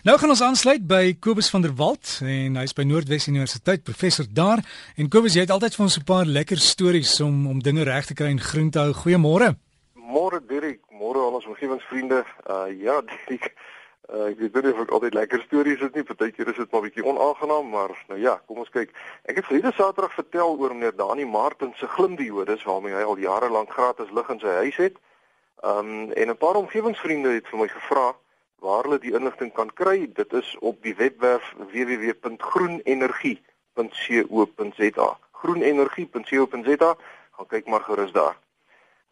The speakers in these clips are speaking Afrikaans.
Nou gaan ons aansluit by Kobus van der Walt en hy's by Noordwes Universiteit professor daar en Kobus jy het altyd vir ons 'n paar lekker stories om om dinge reg te kry en groen te hou. Goeiemôre. Môre Dirk, môre al ons omgewingsvriende. Uh ja, Dirk. Uh, ek weet nie of ek altyd lekker stories het nie. Partykeer is dit maar bietjie onaangenaam, maar nou ja, kom ons kyk. Ek het verlede Saterdag vertel oor meneer Dani Martin se glimdiodes waarmee hy al jare lank gratis lig in sy huis het. Um en 'n paar omgewingsvriende het vir my gevra waar hulle die inligting kan kry. Dit is op die webwerf www.groenenergie.co.za. groenenergie.co.za. Gaan kyk maar gerus daar.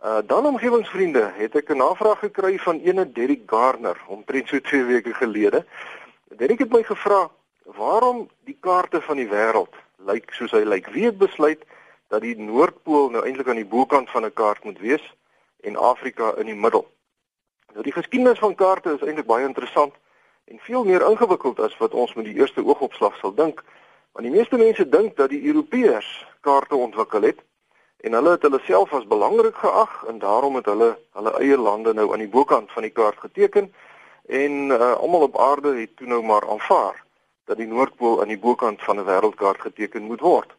Uh dan omgewingsvriende, het ek 'n navraag gekry van ene Derrick Garner omtrent so 2 weke gelede. Derrick het my gevra waarom die kaarte van die wêreld lyk soos hy lyk. Wie het besluit dat die Noordpool nou eintlik aan die bokant van 'n kaart moet wees en Afrika in die middel? Nou die geskiedenis van kaarte is eintlik baie interessant en veel meer ingewikkeld as wat ons met die eerste oogopslag sal dink. Want die meeste mense dink dat die Europeërs kaarte ontwikkel het en hulle het hulle self as belangrik geag en daarom het hulle hulle eie lande nou aan die bokant van die kaart geteken en uh, almal op aarde het toe nou maar aanvaar dat die Noordpool aan die bokant van 'n wêreldkaart geteken moet word.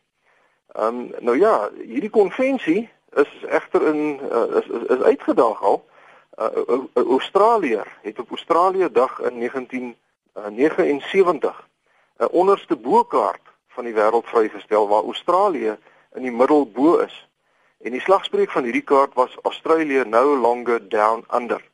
Ehm um, nou ja, hierdie konvensie is egter in uh, is, is is uitgedaag al uh, uh, Australië het op Australië dag in 1979 'n onderste bokaart van die wêreld vrygestel waar Australië in die middel bo is. En die slagspreuk van hierdie kaart was Australia no longer down under.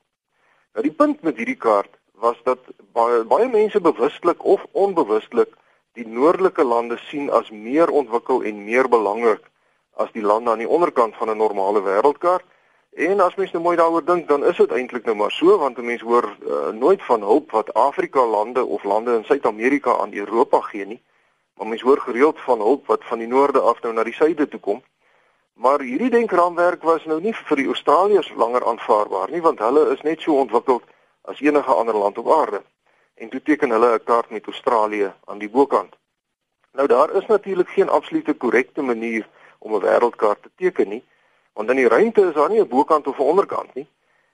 Nou die punt met hierdie kaart was dat baie, baie mense bewustelik of onbewustelik die noordelike lande sien as meer ontwikkel en meer belangrik as die lande aan die onderkant van 'n normale wêreldkaart En as mens nou mooi daaroor dink, dan is dit eintlik nou maar so want 'n mens hoor uh, nooit van hulp wat Afrika lande of lande in Suid-Amerika aan Europa gee nie. Maar mens hoor gereeld van hulp wat van die noorde af nou na die suide toe kom. Maar hierdie denkraamwerk was nou nie vir die Australiërs langer aanvaarbaar nie want hulle is net so ontwikkeld as enige ander land op aarde. En toe teken hulle 'n kaart met Australië aan die bokant. Nou daar is natuurlik geen absolute korrekte manier om 'n wêreldkaart te teken nie. Want in die ruimte is daar nie 'n bokant of 'n onderkant nie.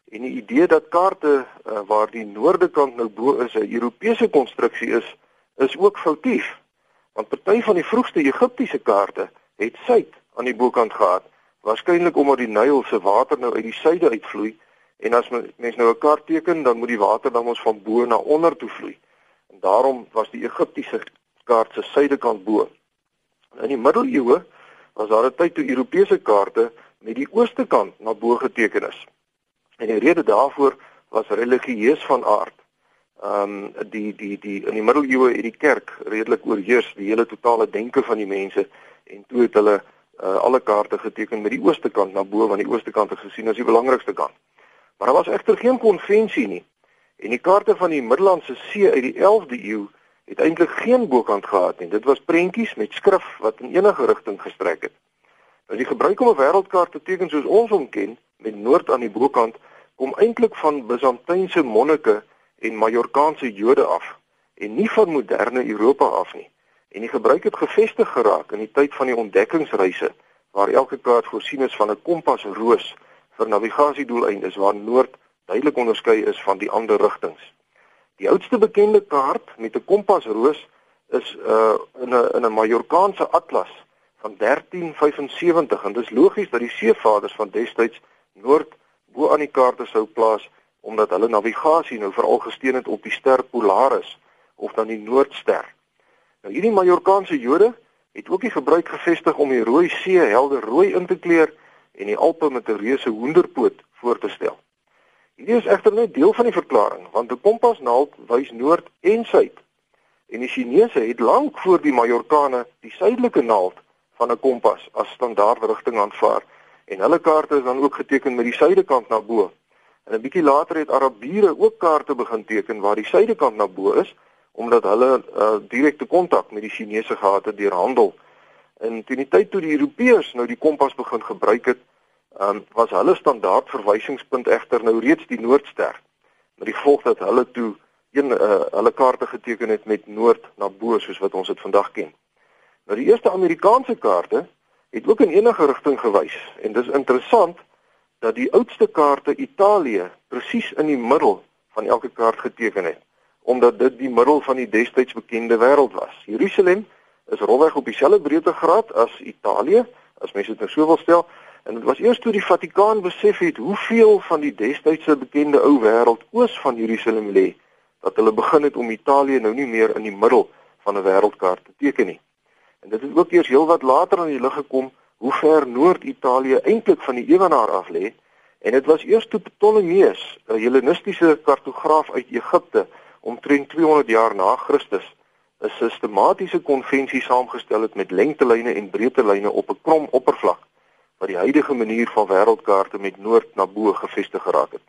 En die idee dat kaarte uh, waar die noorde kant nou bo is 'n Europese konstruksie is, is ook foutief. Want party van die vroegste Egiptiese kaarte het suid aan die bokant gehad, waarskynlik omdat die Nyl se water nou uit die suide uitvloei en as mens nou 'n kaart teken, dan moet die water dan ons van bo na onder toe vloei. En daarom was die Egiptiese kaart se suidekant bo. In die middeleeue was daar 'n tyd toe Europese kaarte met die ooste kant na bo geteken is. En die rede daarvoor was religieus van aard. Ehm um, die die die in die middeleeue het die kerk redelik oorheers die hele totale denke van die mense en toe het hulle uh, alle kaarte geteken met die ooste kant na bo want die ooste kant is gesien as die belangrikste kant. Maar daar was egter geen konvensie nie. En die kaarte van die Middellandse See uit die 11de eeu het eintlik geen bokant gehad nie. Dit was prentjies met skrif wat in enige rigting gestrek het. Nou die gebruik om 'n wêreldkaart te teken soos ons hom ken met noord aan die bokant kom eintlik van Byzantynse monnike en Majorkaanse Jode af en nie van moderne Europa af nie. En die gebruik het gevestig geraak in die tyd van die ontdekkingsreise waar elke kaart voorsien is van 'n kompasroos vir navigasiedoeleindes waar noord duidelik onderskei is van die ander rigtings. Die oudste bekende kaart met 'n kompasroos is uh in 'n in 'n Majorkaanse atlas van 1375 en dis logies dat die seevaders van destyds noord bo aan die kaarte sou plaas omdat hulle navigasie nou veral gesteun het op die ster Polaris of dan die Noordster. Nou hierdie Majorkaanse Jode het ook die gebruik gevestig om die Rooi See helder rooi in te kleur en die Alpe met 'n reuse hoenderpoot voor te stel. Hierdie is egter net deel van die verklaring want 'n kompasnaald wys noord en suid. En die Chinese het lank voor die Majorkane die suidelike naald van 'n kompas as standaard rigting aanvaar en hulle kaarte is dan ook geteken met die suidekant na bo. En 'n bietjie later het Arabiere ook kaarte begin teken waar die suidekant na bo is omdat hulle uh, direkte kontak met die Chinese gehad het deur handel. En teen die tyd toe die Europeërs nou die kompas begin gebruik het, um, was hulle standaard verwysingspunt egter nou reeds die noordster. Met die gevolg dat hulle toe een uh, hulle kaarte geteken het met noord na bo soos wat ons dit vandag ken. Nou die eerste Amerikaanse kaarte het ook in enige rigting gewys en dis interessant dat die oudste kaarte Italië presies in die middel van elke kaart geteken het. omdat dit die middel van die destyds bekende wêreld was. Jerusalem is rolweg op dieselfde breedtegraad as Italië, as mense dit nou so wil stel, en dit was eers toe die Vatikaan besef het hoeveel van die destydse bekende ou wêreld oos van Jerusalem lê, dat hulle begin het om Italië nou nie meer in die middel van 'n wêreldkaart te teken nie. En dit het ook eers heelwat later aan die lig gekom hoe ver Noord-Italië eintlik van die ewenaar af lê en dit was eers toe Ptolemeus, 'n Hellenistiese kartograaf uit Egipte, omtrent 200 jaar na Christus 'n sistematiese konvensie saamgestel het met lengtelyne en breedtelyne op 'n krom oppervlak wat die huidige manier van wêreldkaarte met noord na bo gevestig geraak het.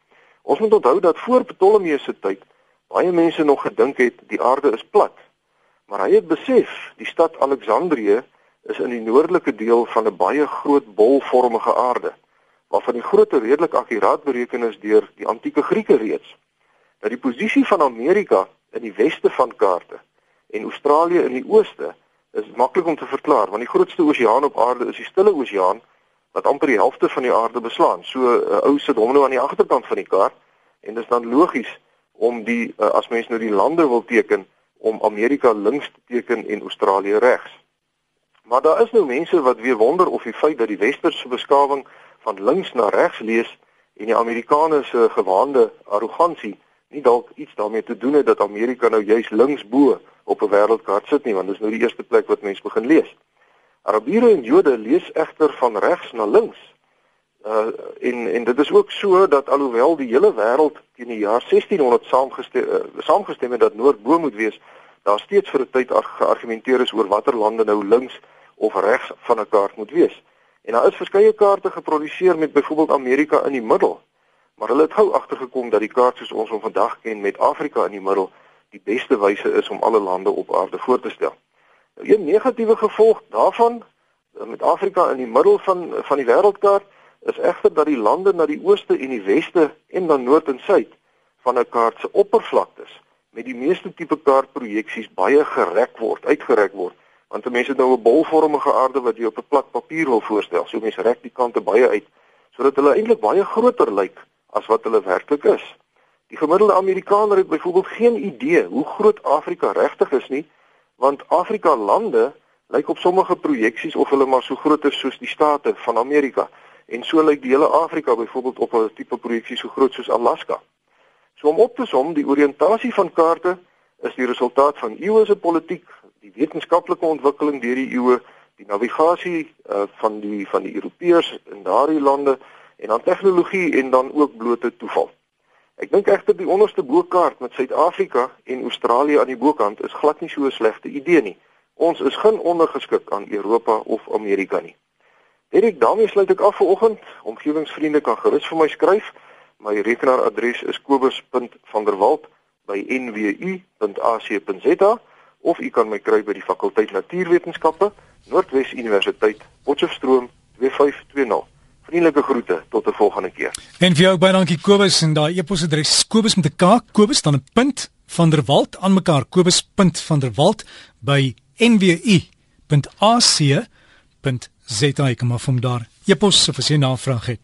Ons moet onthou dat voor Ptolemeus se tyd baie mense nog gedink het die aarde is plat. Maar hy het besef die stad Alexandrië is in die noordelike deel van 'n baie groot bolvormige aarde waarvan die grootte redelik akkuraat bereken is deur die antieke Grieke reeds. Nou die posisie van Amerika in die weste van kaarte en Australië in die ooste is maklik om te verklaar want die grootste oseaan op aarde is die Stille Oseaan wat amper die helfte van die aarde beslaan. So 'n uh, ou sit hom nou aan die agterkant van die kaart en dit is dan logies om die uh, as mens nou die lande wil teken om Amerika links te teken en Australië regs. Maar daar is nou mense wat weer wonder of die feit dat die westerse beskawing van links na regs lees en die Amerikaners se gewaande arrogansie nie dalk iets daarmee te doen het dat Amerika nou juis links bo op 'n wêreldkaart sit nie want dis nou die eerste plek wat mense begin lees. Arabiere en Jode lees egter van regs na links. Uh en en dit is ook so dat alhoewel die hele wêreld teen die jaar 1600 saamgestem uh, saamgestem het dat noord bo moet wees, daar steeds vir 'n tyd geargumenteer is oor watter lande nou links of regs van 'n kaart moet wees. En daar is verskeie kaarte geproduseer met byvoorbeeld Amerika in die middel. Maar hulle het gou agtergekom dat die kaart soos ons hom vandag ken met Afrika in die middel die beste wyse is om alle lande op aarde voor te stel. Nou, 'n negatiewe gevolg daarvan eh, met Afrika in die middel van van die wêreldkaart is egter dat die lande na die ooste en die weste en dan noord en suid van 'n kaart se oppervlaktes met die meeste tipe kaartprojeksies baie gerek word, uitgerek word. Want mense het nou 'n bolvormige aarde wat jy op 'n plat papier wil voorstel. So mense rek die kante baie uit sodat hulle eintlik baie groter lyk as wat hulle werklik is. Die gemiddelde Amerikaner het byvoorbeeld geen idee hoe groot Afrika regtig is nie, want Afrika lande lyk op sommige projeksies of hulle maar so groot is soos die state van Amerika. En so lyk die hele Afrika byvoorbeeld op 'n tipe projeksie so groot soos Alaska. So om op te som, die oriëntasie van kaarte is die resultaat van eeue se politiek, die wetenskaplike ontwikkeling deur die eeue, die navigasie uh, van die van die Europeërs in daardie lande en dan tegnologie en dan ook blote toeval. Ek dink egter die onderste bokaart met Suid-Afrika en Australië aan die bokant is glad nie so 'n slegte idee nie. Ons is geen ondergeskik aan Europa of Amerika nie. Erik, daarmee sluit ek af vir oggend. Omgewingsvriende kan gerus vir my skryf. My rekenaaradres is kobus.vanderwalt@nwu.ac.za of u kan my kry by die fakulteit Natuurwetenskappe, Noordwes Universiteit, Potchefstroom 2520. Vriendelike groete tot 'n volgende keer. En vir jou baie dankie Kobus en daai e-posadres Kobus met 'n K, Kobus dan 'n punt van der Walt aan mekaar Kobus.vanderwalt by nwu.ac.za ek kom maar van daar. E-pos of as jy navraag het.